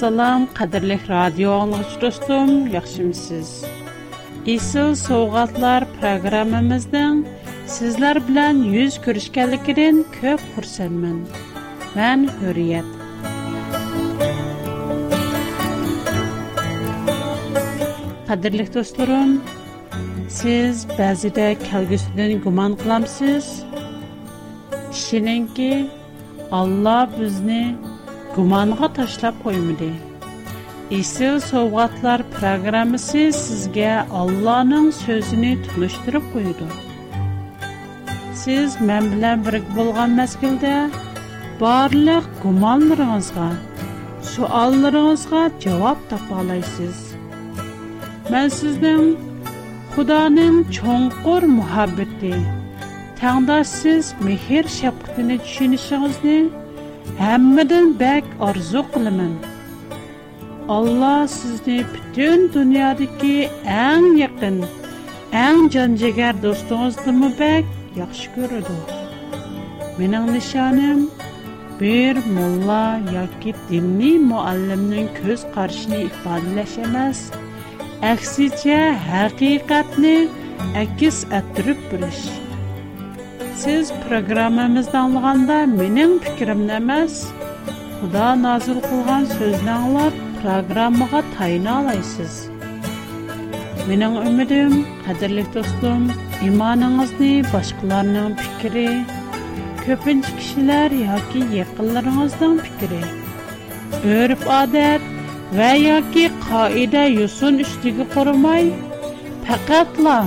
Assalam, qadirlik radio anlıqçı dostum, yaxşımısınız? İsil Soğuqatlar proqramımızdan sizlər bilən yüz görüşkəlikirin köp xursənmən. Mən Hürriyet. Qadirlik dostlarım, siz bəzidə kəlgüsüdən guman qılamsız. Kişininki Allah bizni gumanğa taşla koyymydi. Ese sowgatlar programmasy sizge Allahanyň sözüni tutuşdyryp koydy. Siz men bilen birik bolgan mäskilde barlyk gumanlaryňyza, soraglaryňyza jogap tapalaýsyz. Men sizde Hudaanyň çoňkur muhabbeti. Täňde siz mihir şäpdetini hammadan bak orzu qilaman alloh sizni butun dunyodagi eng yaqin eng jonjigar do'stingizni bak yaxshi ko'radi mening nishonim bir mulla yoki dinli muallimning ko'z qarashini ifodalash emas aksicha haqiqatni akis ettirib siz programmamızda anlığanda minin fikrim nemez? Huda nazil kılgan sözünü anlar, programmağa tayını alaysız. Minin ümidim, kadirlik dostum, imanınızni, başkalarının fikri, köpünç kişiler ya ki yakınlarınızdan fikri, örüp adet ve ya ki kaide yusun üstüge kurmay, pekatla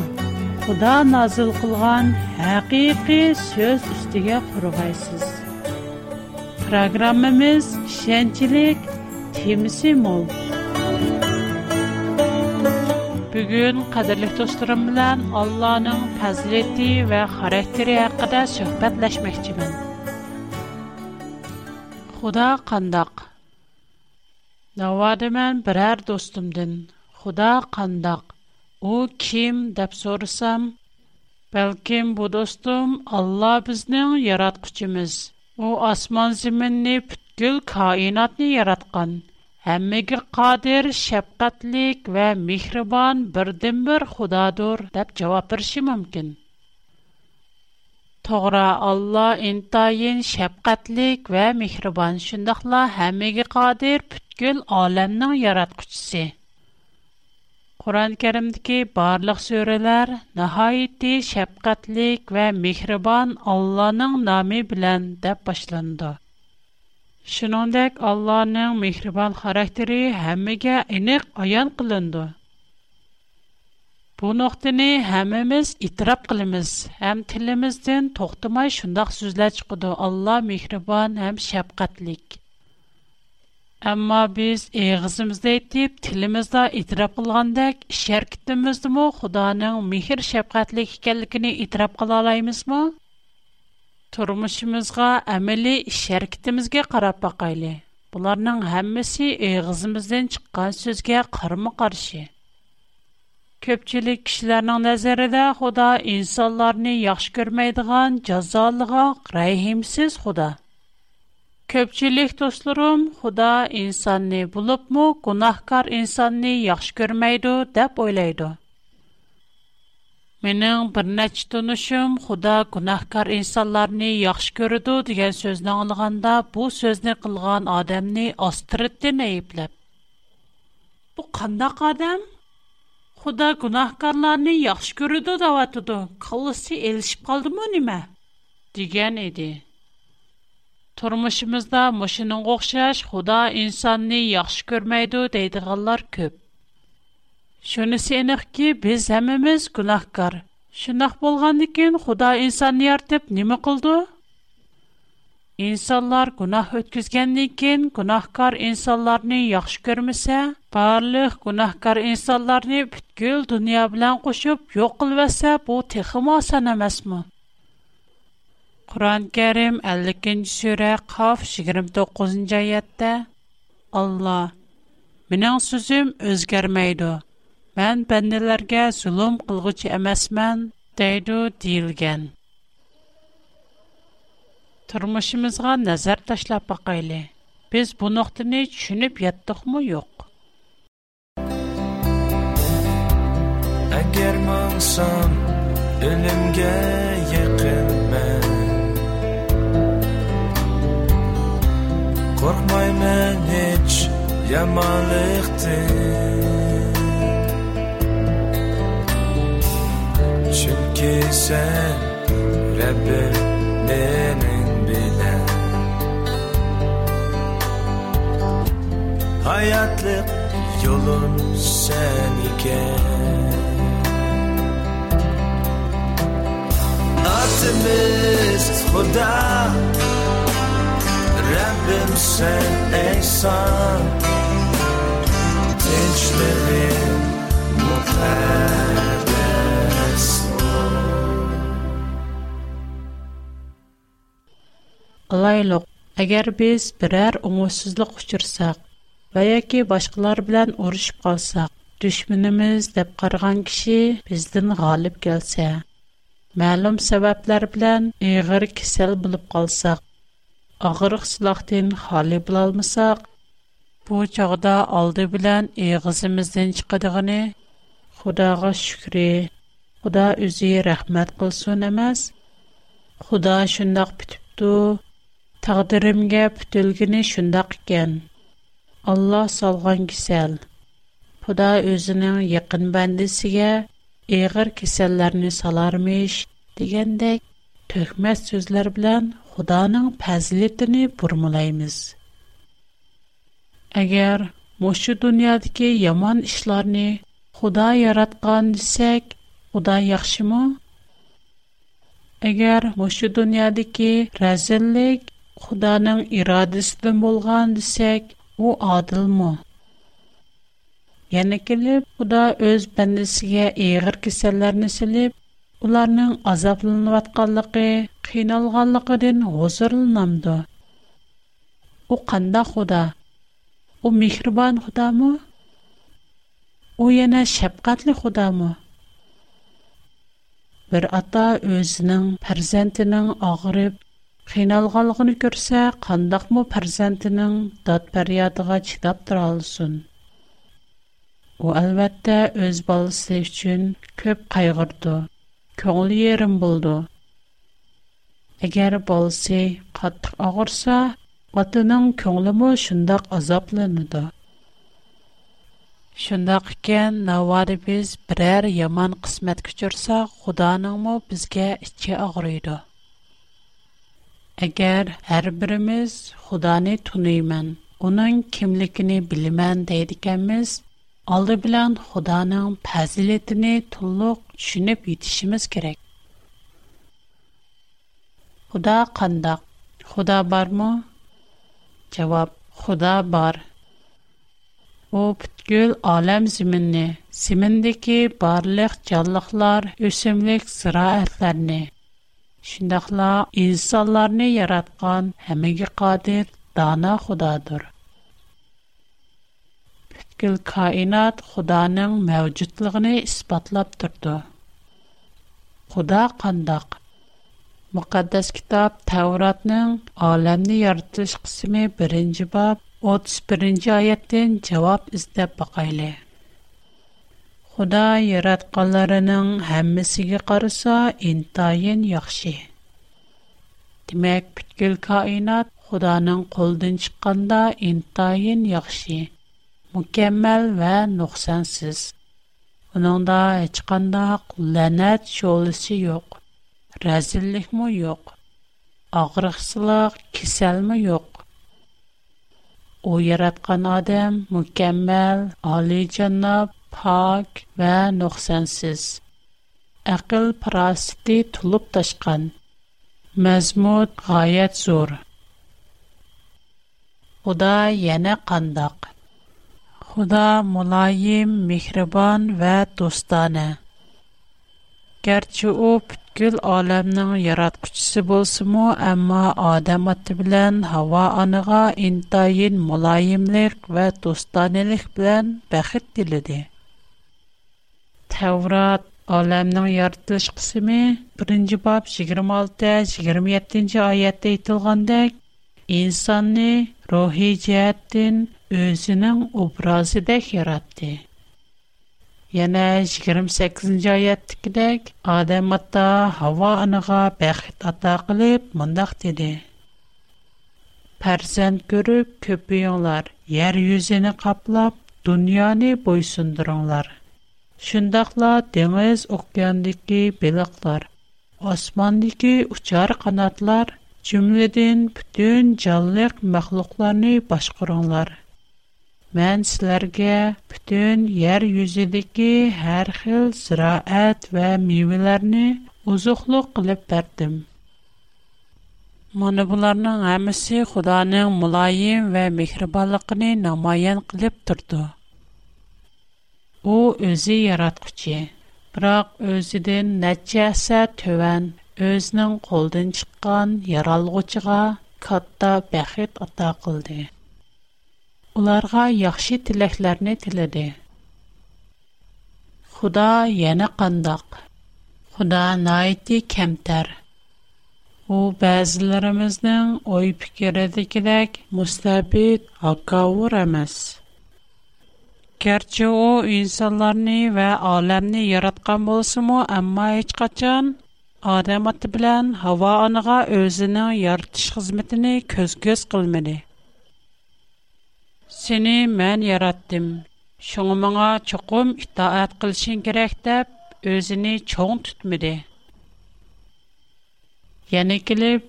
Xuda nazil qilgan haqiqiy so'z ustiga qurg'aysiz. Programmamiz ishonchlik temisi mo'l. Bugun qadrli do'stlarim bilan Allohning fazilati va xarakteri haqida suhbatlashmoqchiman. Xudo qandoq? Navodiman biror do'stimdan. Xudo qandoq? «У کیم دپسورسم сорсам. بودستم الله Алла یارات کشیم У асман آسمان زمین نیفت яраткан. کائنات نی یارات کن همه گر قادر شبقتلیک و میخربان بردمبر خدا دور دپ جواب پرسی ممکن تقرع الله این تاین شبقتلیک و Құран кәрімдікі барлық сөрелер нәхайетті шәпқатлік вән мехрібан Алланың нами білән деп башланды. Шынондәк Алланың мехрібан характері әміге инік аян қылынды. Бұ нұқтыны әміміз итрап қылымыз, әм тіліміздің тоқтымай шындақ сүзлә чықыды Алла мехрібан әм Амма, біз еғызымызды әйтіп, тілімізді итірап қылғандак, шәркіттімізді му Құданың мехір шәпқатлік екәлікіні итірап қыла алаймыз му? Тұрмышымызға әмілі шәркіттімізге қарап бақайлы. Бұларның әмісі еғызымызден шыққан сөзге қырмы қаршы. Көпчілік кішілерінің нәзірі де Құда инсанларыны яқшы көрмейдіған жазалыға Көпчілік достарым, Худа инсанны бұлып му, гунахкар инсанны яхш көрмейду, деп ойлайду. Менің бір нәч тұнышым, Худа гунахкар инсанларны яхш көрді деген сөзіні аңылғанда, бұл сөзіні қылған адамны астырыттен әйіпліп. Бұл қандақ адам? Худа гунахкарларны яхш көрді даватуду, қылысы елшіп қалды му неме? Деген еді. Turmuşumuzda muşunun o'xşash Xudo insonni yaxshi ko'rmaydi deydiganlar ko'p. Shunisi aniqki, biz hammamiz gunohkor. Shunaq bo'lgandan keyin Xudo insonni yaratib nima qildi? İnsanlar günah ötküzgəndən kin günahkar insanlarını yaxşı görməsə, barlıq günahkar insanlarını bütkül dünya bilən qoşub yox qılvəsə, bu texim asan emasmı? Құран кәрім 52-ші сүре қаф 29-ші аятта Алла, менің сөзім өзгермейді. Мен пәнділерге зұлым қылғычы әмәсмен дейді дейілген. Тұрмышымызға нәзір ташлап бақайлы. Біз бұ нұқтыны түшініп еттіқ мұ йоқ? Әгер маңсам, өлімге ya maliktin Çünkü sen Rabbim Rabbinin bilen Hayatlık yolun sen iken Atımız Huda Rabbim sen Eysan هجدر مقدس قىلايلۇق ئەگەر بىز بىرەر ئوڭۇشسىزلىق ئۇچرىساق ۋە ياكى باشقىلار بىلەن ئۇرۇشۇپ قالساق düşمىنىمىز دەپ قارىغان كىشى بىزدىن غالىب كەلسە ma'lum sabablar bilan ig'ir kasal bo'lib qolsaq og'riq siloqdin xoli bo'lolmasak Бу чагда алды белән эгызымыздан чыгыдыгын Худага шүкр. Худа үзе рәхмәт кылсын эмас. Худа шундый битипту. Тагдиримгә бүтүлгене шундый икән. Алла салган кисел. Худа үзенең якын бандысыгә эгыр кисәлләрне салармыш дигәндәк төхмәс сүзләр белән Худаның фәзлитене бурмалаймыз. Егер буш дөнья яман эшләрне Худай яраткан дисек, Худай яхшымы? Егер буш дөнья дикки рәзенлек Худаның ирадесе булган дисек, ул адылмы? Яне килеп Худай öz бәндәсигә әйгәр киселләрне силеп, уларның азапланып атканлыгы, кыйналганлыгы ден ҳозрләнәм дә. Ул У михрбан خدا ما، او یه نشپ قتل خدا ما. farzandining آتا از نان پرزنت نان آغرب خیال غلگن کرده قندخ مو پرزنت نان داد پریاد غش داد درالسون. او البته از بال سیفچن otaning ko'nglimi shundoq azoblanadi shundoq ekan navori biz biror yomon qismat kuchirsak xudoninmi bizga ichi og'riydi agar har birimiz xudoni tuniyman uning kimligini bilaman deydikanmiz oldi bilan xudoning fazilatini to'liq tushunib yetishimiz kerak xudo qandoq xudo bormi җавап: Аллаһ бар. Бу бүткөл әлем җир менә, җирдәге барлык җанлыклар, өсүмлек сыраәтләрне, шуллар insanlarны яраткан һәмни кадир, дана Аллаһадыр. Бүткөл хаинат Аллаһның мавҗудлыгын исбатлап турды. Алла Muqaddas kitab Tavratning olamni yaratish qismi 1 bab, 31-oyatdan javob izlab boqayli. Xudo yaratganlarining hammasiga qarasa, intayin yaxshi. Demak, butkul koinot Xudoning qo'ldan chiqqanda intayin yaxshi, mukammal va nuqsansiz. Uningda hech qanday la'nat sho'lisi yo'q. Rəzillikmi yo'q? Ağrıqsılıq, kiselmi yo'q? O yaratgan odam mukammal, olijanob, pok va nuqsansiz. Aql parasiti tulib tashqan. Mazmun g'oyat zo'r. Xudo yana qandoq? Xudo muloyim, mehribon va do'stona. Garchi u Күл алэмның ярат күчісі болсыму, амма Адам ати билен хава аныға интайын мулаимлик вэ тустанилик билен бәхет дилиди. Таврат алэмның ярдылыш қысыми, 1-й бап 26-27-й аят дейтілғандык, инсаны рухи джияттин өзінің образы дек яратти. Yana 28-ci ayətdikidək, Adəm ata Hava anağa bəxt ata qılıb, mındaq dedi. Pərsənd görüb köpüyünlər, yer yüzünü qaplab, dünyanı boysundurunlar. Şundaqla dəniz okeandakı balıqlar, osmandakı uçar qanatlar, cümlədən bütün canlıq məxluqlarını başqırınlar.'' Mən sizlərə bütün yer yüzündəki hər xil ziraət və meyvələrni uzuqluq qılıb verdim. Mana bularning hammasi Xudoning muloyim və mehribonligini namoyon qilib turdi. U o'zi yaratquchi, biroq o'zidan nachasa tövən өзінің қолдан шыққан яралғычыға катта бәхет ата қылды. уларга яхшы тилекләрне тиләде. Худа яна кандак. Худа найти кемтер. У бәзләремезнең ой фикердәкедәк мустабит акавыр эмас. Керче о инсанларны ва аламны яраткан булсымы, амма һеч качан адам аты белән һава аныга өзенең яртыш хезмәтене көз-көз кылмады. seni men yarattim. Şoňa maňa çoqum itaat kılşyň gerek dep özini çoň tutmady. «Yani kelip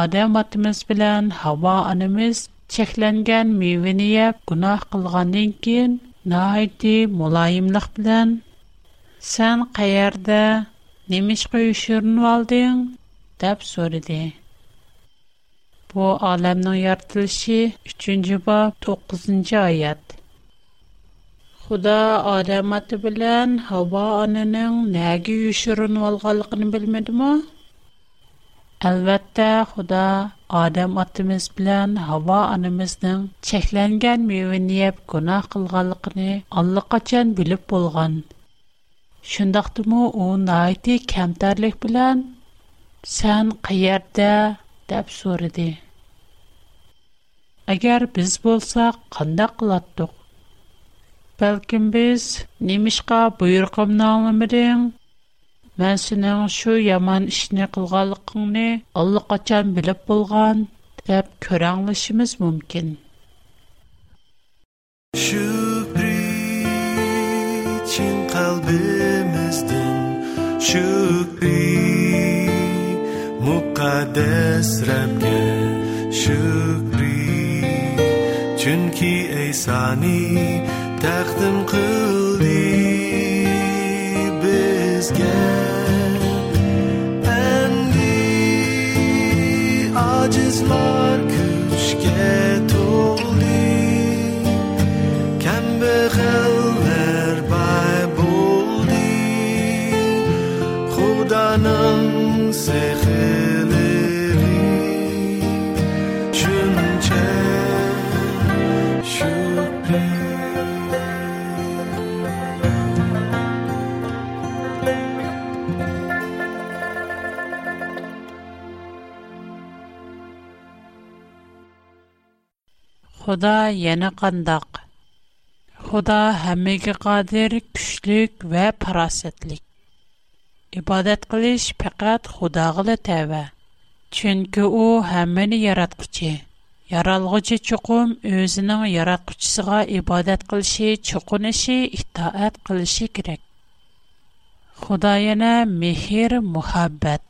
Adem atymyz bilen Hawa anymyz çeklengen miweni ýap günah kılgandan kyn naýty mulaýymlyk bilen sen qayerde nemiş goýuşurun waldyň dep soradi. Бу аламның яртылышы 3-нче бап 9-нче аят. Худа Адам аты белән Хава ананың нәге юшырын алганлыгын белмәдеме? Әлбәттә, Худа Адам атымыз белән Хава анамызның чекләнгән мөвен яп гына кылганлыгын аллы качан билеп булган. Шундыйдымы ул найти кемтәрлек белән сән кыярда dep so'radi agar biz bo'lsak qandoq qilatdiq balkim biz nimishqa buyruqimni anglamading man sening shu yomon ishni qilganligingni allaqachon bilib bo'lgan deb ko'ranglishimiz mumkin shu için kalbimizden şükür mukaddes Rab'ga shukri chunki ey sani taqdim qildi bizga andi ajizlar kuchga to'ldi kambag'allar bay buldi. Kudanın sehri Худа яна кандак. Худа хаммеге кадир, күчлік ва парасетлік. Ибадат кылиш пекат худа гылы тәвә. Чынки у хаммени яраткучи. Яралгучи чукум өзінің яраткучисыға ибадат кылиши, чукуниши, ихтаат кылиши керек. Худа яна мехир мухаббет.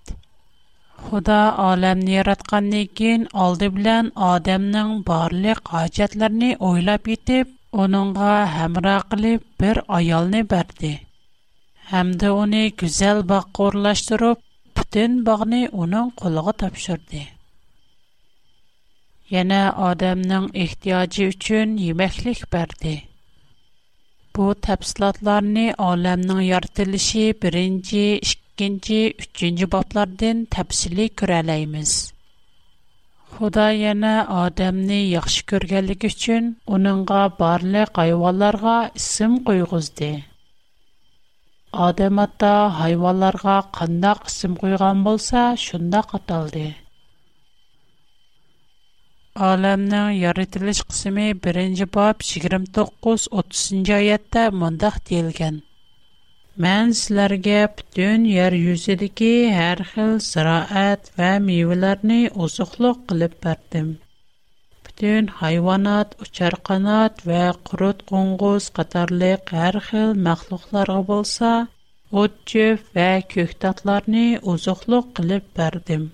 Худа алемне яраткандан кин алды белән адамның барлык хаҗәтләрен ойлап итеп, оныңга хәмра кылып бер аялны берди. Һәм дә уни гүзәл баккорлаштырып, бүтән багны оның кулыгы тапшырды. Яна адамның ихтиҗи өчен йемеклек берди. Бу тәфсилатларны алемның яртылышы 1-2 2-ci, 3-cü bablardan təfsili görələyimiz. Худа яна адамны яхшы көргәнлеге өчен уныңга барлык хайванларга исем куйгызды. Адам ата хайванларга кандак исем куйган булса, шунда каталды. Аламның яратылыш кысымы 1-нче бап 29-30 аятта мондак диелгән. Mən sizlərə bütün yer yüzüdəki hər xil ziraət və meyvələrni ozuqluq qılıb bərdim. Bütün hayvanat, uçarqanat və qurut qonquz qatarlıq hər xil məxluqlara bolsa, ot çöp və köktatlarını ozuqluq qılıb bərdim.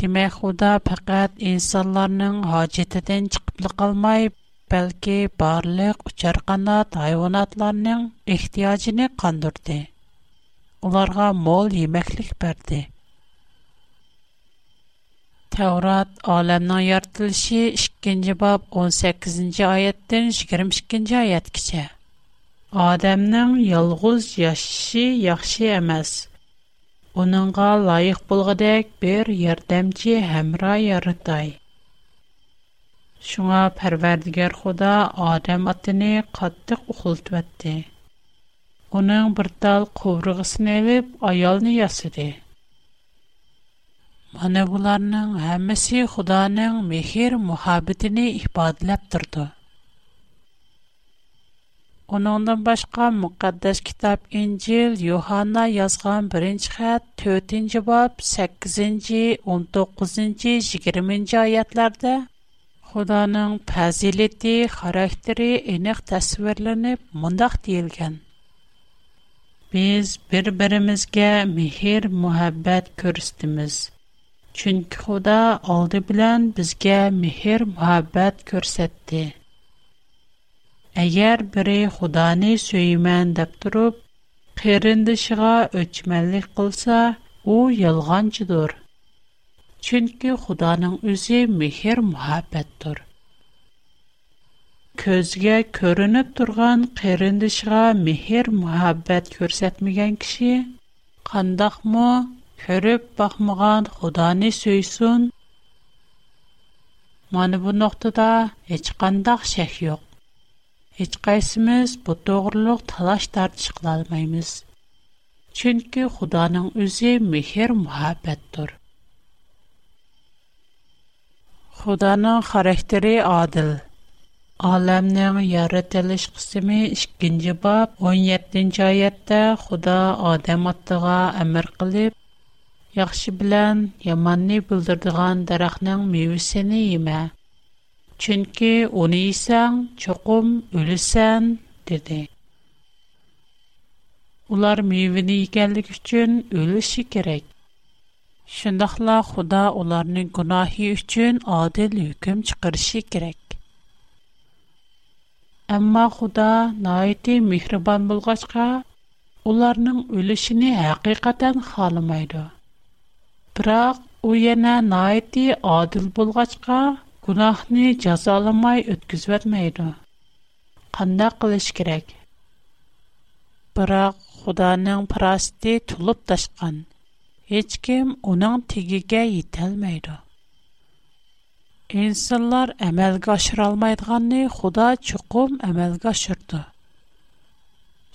Demək, Xuda faqat insanların hacətindən çıxıb qalmayıb, Belke parlər çarqanat ayvonatların ehtiyacını qandırdı. Ularga mol yeməklik verdi. Tevrat alamndan yartilishi 2-nji bab 18-nji ayetden 22-nji ayetkice. Adamning yelguz yashishi yaxshi emas. Uningga loyiq bo'lgandek bir yordamchi hamro yaratay. Şuna pərvərdigər xoda Adəm atını qatdıq uxultu etdi. Onun bir tal qovrıqısını elib, ayalını yasıdı. Mana bularının həmisi xudanın mehir muhabbetini ihbadiləb durdu. Onundan başqa müqaddəs kitab İncil Yohanna yazğan 1-ci xət 4 8-ci 19-ci 20-ci ayətlərdə Худаның пәзилетті характері еніқ тәсвірлініп, мұндақ дейілген. Біз бір-бірімізге мехир мұхаббәт көрістіміз. Чүнкі Худа алды білән бізге мехир мұхаббәт көрсетті. Әгер бірі Худаны сөймән деп тұрып, қиріндішіға өчмәлік қылса, о, елғанчыдыр. Чөнки Худаның үзе мехер мөхәббәттер. Көзгә көренеп торган кырындышга мехер мөхәббәт күрсәтмәгән кеше кандакмы көрөп бакмаган Худаны сөйсүн. Мана бу нуктада эч кандак шәк юк. Эч кайсымыз бу тогрылык талаш тартыш кыла алмыйбыз. Чөнки Худаның үзе мехер мөхәббәттер. Худаның характеры адил. Аламның яратылыш кысымы 2-нче бап 17-нче аятта Худа Адам аттыга әмер кылып, яхшы белән яманны булдырдыган дарахның мевесен йема. Чөнки уны исәң чокум өлсән диде. Улар мевене икәнлек өчен өлүше кирәк. Шундыйлар Худа уларның гунаһы өчен адил hukm чыгарышы керек. Әмма Худа наити мехрибан булгачка, уларның өлешене хакыйкатан халамайды. Бирок у яна наити адил булгачка, гунаһны жазаламай өткизеп Қанда Кандай кылыш кирәк? Бирок Худаның парасты тулып ташкан. Һичкем уның тегегә ителмәйды. Иnsanlar әмәлгә ашыра алмыйдığını Худа чуқум әмәлгә чырды.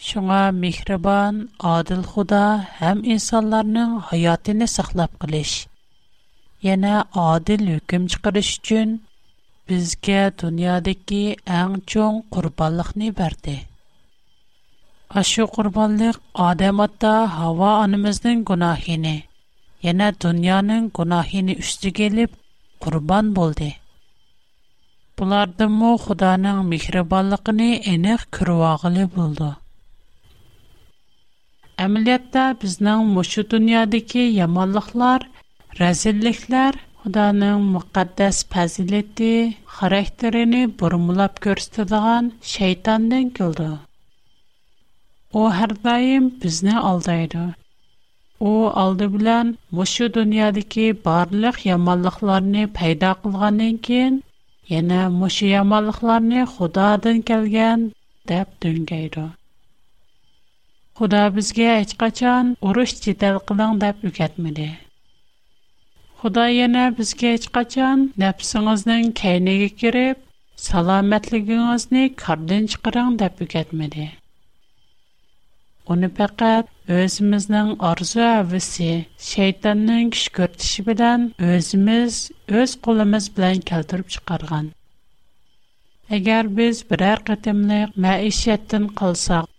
Шуңа мехрибан, адиль Худа һәм insanlarның хаятын саклап килиш, яңа адиль hükем чыгырыш өчен безгә дөньядагы иң чуң курбанлыкны бәрде. Ашу құрбанлык Адам атта Хава анымыздың гунахини, яна дуньяның гунахини үсті келіп, құрбан болды. Бұлардың му Худаның михрибанлықыны енек күруағылы болды. Әмілетті біздің мұшу дүниядекі ямалықлар, рәзілліклер Худаның мұқаддас пәзілетті, характерini бұрмылап көрістедіған шайтандың күлді. О һәрдаим безне алдайды. У алды белән бу шу динядагы барлык яманлыкларны пайда кылгандан кин, яңа бу яманлыкларны Худадан килгән дип түңгәйды. Худа безгә һич качан урыш җитәл кылган дип öğәтми. Худа яңа безгә һич качан нәпсеңизнең кайныга киреп, саламәтлегиңне кардан чыгарынг дип öğәтми. Оны пәкәт өзімізнің арзу әвісі, шейтанның күш көртіші білән өзіміз, өз қолымыз білән кәлтіріп шықарған. Әгер біз бір әрқетімлік мәйшеттін қылсақ,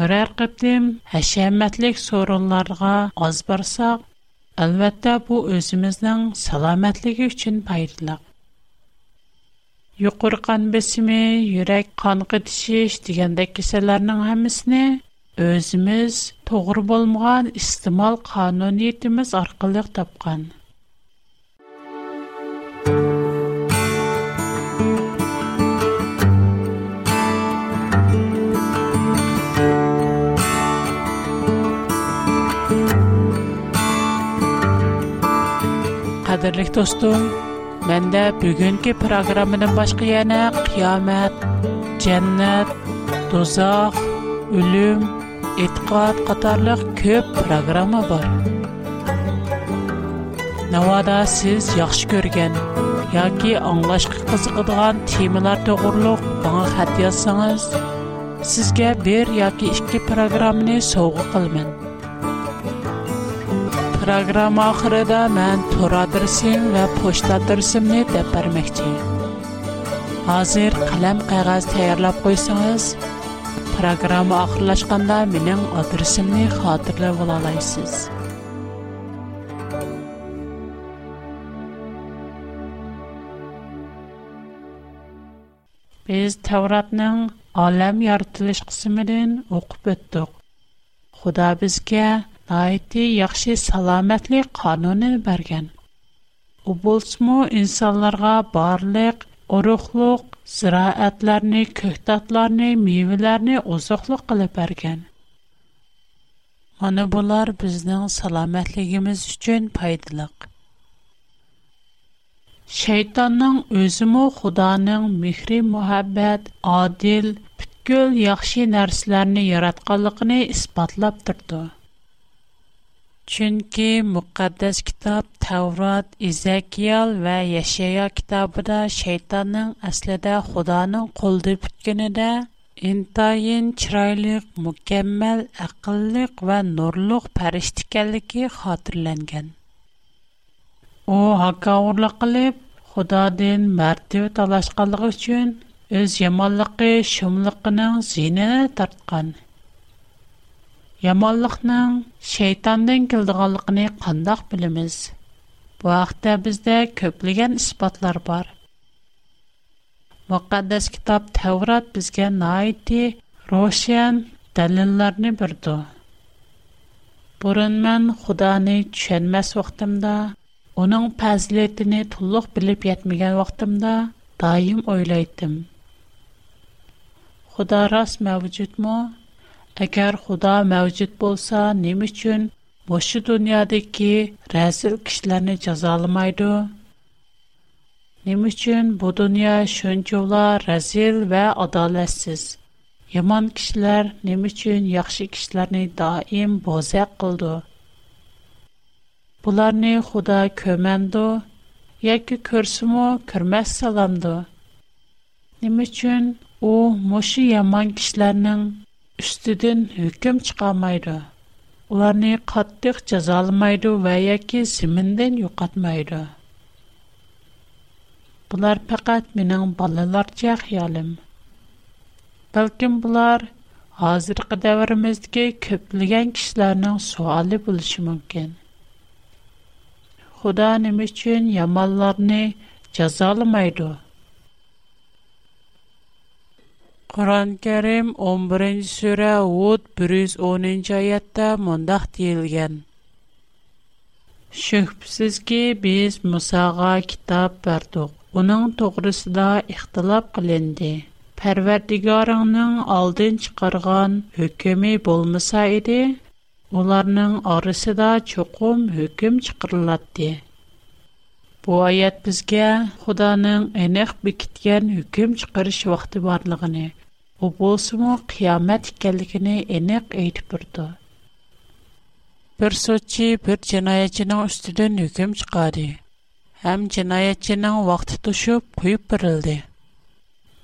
бір әрқетім әшеметлік сорынларға аз барсақ, әлбәттә бұ өзіміздің саламәтлігі үшін пайдылық. Юқырқан бесімі, юрек қанқы тішеш дегенде кеселерінің Өзimiz турыл булмаган истимал канунетimiz аркылы тапкан. Хәзерлек достар, мендә бүгенге программамның башка яны: kıyamet, jennat, dozakh, ölüm. e'tiqod qatorliq ko'p programma bor navoda siz yaxshi ko'rgan yoki anglashga qiziqadigan temalar to'g'riliq bana xat yozsangiz sizga bir yoki ikki programmani sovg'a qilaman programma oxirida men tur adresim va pochta adresimni deb bermoqchi hozir qalam qog'oz tayyorlab qo'ysangiz программа ахырлашканда менен адресимди хатırlап ала алайсыз. Без Тавратның алам яртылыш кысымын окуп өттүк. Худа бизге айты яхшы саламатлык канунун берген. У болсмо инсанларга барлык urug'liq ziroatlarni ko'ktatlarni mevalarni oziqliq qilib bergan mana bular bizning salomatligimiz uchun foydaliq shaytonning o'zimi xudoning mehri muhabbat adil, butkul yaxshi narsalarni yaratganligini isbotlab turdi Чөнки мөхәддәс китап Таврот, Изакиял ва Яшая китабында шайтанның аслida Худоның қолды бүткәнендә интайын чырайлык, мукаммал, ақыллык ва нурлык фәрештә икәнлеге хатırlанган. У хакаурлык кылып, Худодан мәртәбә талашканлыгы өчен үз яманлыгы, шумлыгының зинә тарткан. یمالخ نان شیطان دن کل دغلق نه قندخ بلمز. وقت دبزده کپلیگن اثبات لر بار. مقدس کتاب تورات بزگه نایتی روشن دلیل لر نی بردو. برندمن خدا نی چن مس وقتم دا. اونان پذلیت نی Əgər Xuda mövcud bolsa, nə üçün bu dünyadakı rəzil kişiləri cəzalamaydı? Nə üçün bu dünya şönçovla rəzil və ədalətsiz? Yaman kişilər nə üçün yaxşı kişiləri daim bozaq qıldı? Bunlarni Xuda köməndi, yoki ko'rsimu kirmas salamdi. Nima uchun u mushi yomon kishilarning Şteden кемт қамайды. Уларны қаттық жаза алмайды və ya кисімден жоқатмайды. Булар фақат менің балалар жахыялым. Бәлкім булар азырғы дәуіріміздгі көпліген кісіләрнің сұалы болуы мүмкін. Худа неміш үшін ямалларны Құран кәрім 11-ші сүрі ғуд 110-ші айатта мұндақ дейілген. біз Мұсаға китап бәрдіқ. Оның да иқтылап қыленді. Пәрвәрдігарыңның алдын шықырған үкімі болмыса еді, оларның арысыда чоқым үкім шықырылатты. Bu ayet bizge Xudanın enek bekitgen hüküm çıkarış vakti barlığını, bu bolsumu qiyamet ikkenligini enek eytip durdu. Bir soçi bir cinayetçinin üstüden hüküm çıkardı. Hem cinayetçinin vakti tuşup kuyup birildi.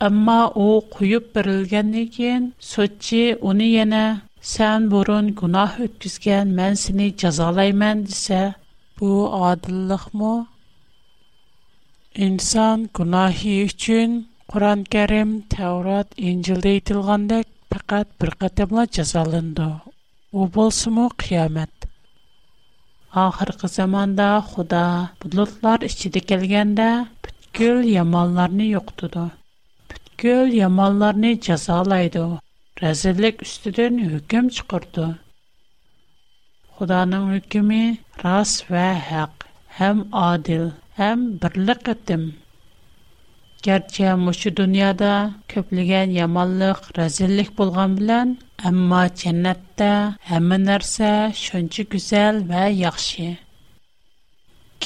Amma o kuyup birilgenden keyin soçi onu yana sen burun günah ötküzgen men seni cazalayman dese bu adillik mu? Инсан гунахи үчүн Куран Карим, Таврот, Инжилде айтылгандай пакат бир катемла жазалынды. У болсуму кыямат. Ахыркы заманда Худа бутлуктар ичиде келгенде бүткүл яманларны жоктуду. Бүткүл яманларны жазалайды. Разиллик үстүдөн hüküm чыкырды. Худанын hükümü рас ва хак, хам адил. Һәм берлык аттым. Кәрчә мәхәсү дөньяда көплегән яманлык, рәзellik булган белән, әмма җәннәтта һәм нәрсә шөнче гүзәл бә яхшы.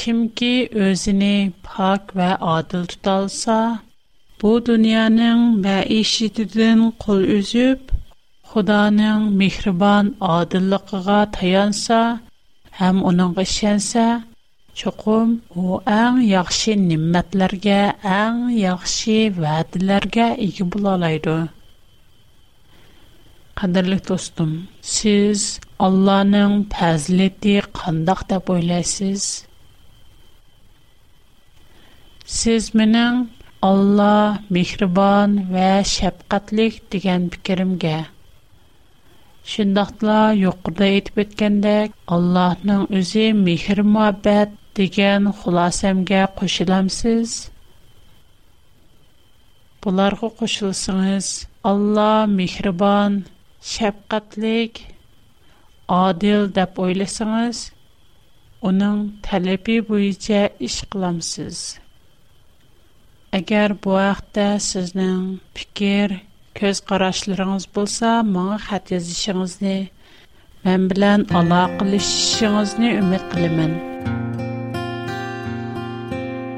Ким ки özенең пак ва адиль тулса, бу дөньяның мәиши дин кул үсеп, худаның мехрибан адиллагыга таянса, һәм өнеңгә шәнсә, cho'qim u eng yaxshi ne'matlarga eng yaxshi va'dalarga ega bo'la oladi qadrli do'stim siz allohning fazilati qandoq deb o'ylaysiz siz mening Allah mehribon va shafqatlik degan fikrimga shundoqla yuqorida aytib o'tgandek allohning o'zi mehr muhabbat degan xulosamga qo'shilamsiz bularga qo'shilsangiz alloh mehribon shafqatlik odil deb o'ylasangiz uning talabi bo'yicha ish qilamsiz agar bu haqda sizning fikr ko'z qarashlaringiz bo'lsa menga xat yozishingizni men bilan aloqalashishingizni umid qilaman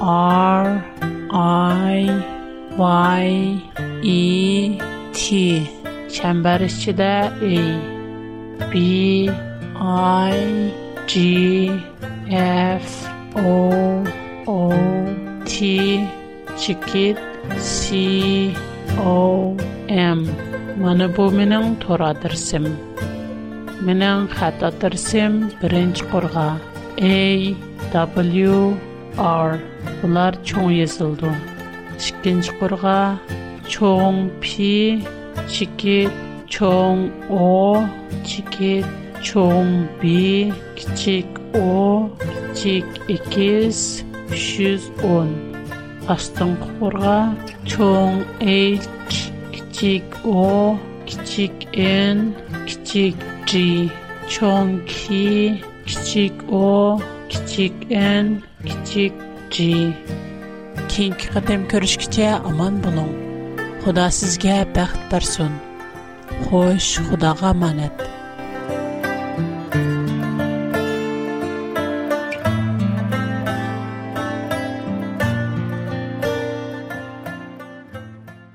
R I Y E T çember içində E B I G F O O T çikit C O M mana bu mənim toradırsım birinci A W R номер чойылды. 2-нче курға чоң p чикке чоң o чикке чоң p кичек o чикке 210. Астың курға чоң h чикке o кичек n кичек g чоң k кичек o кичек n İç içe kinke qadam körishkice aman bolun. Hoda sizge baxt barsun. Xoş, xudaga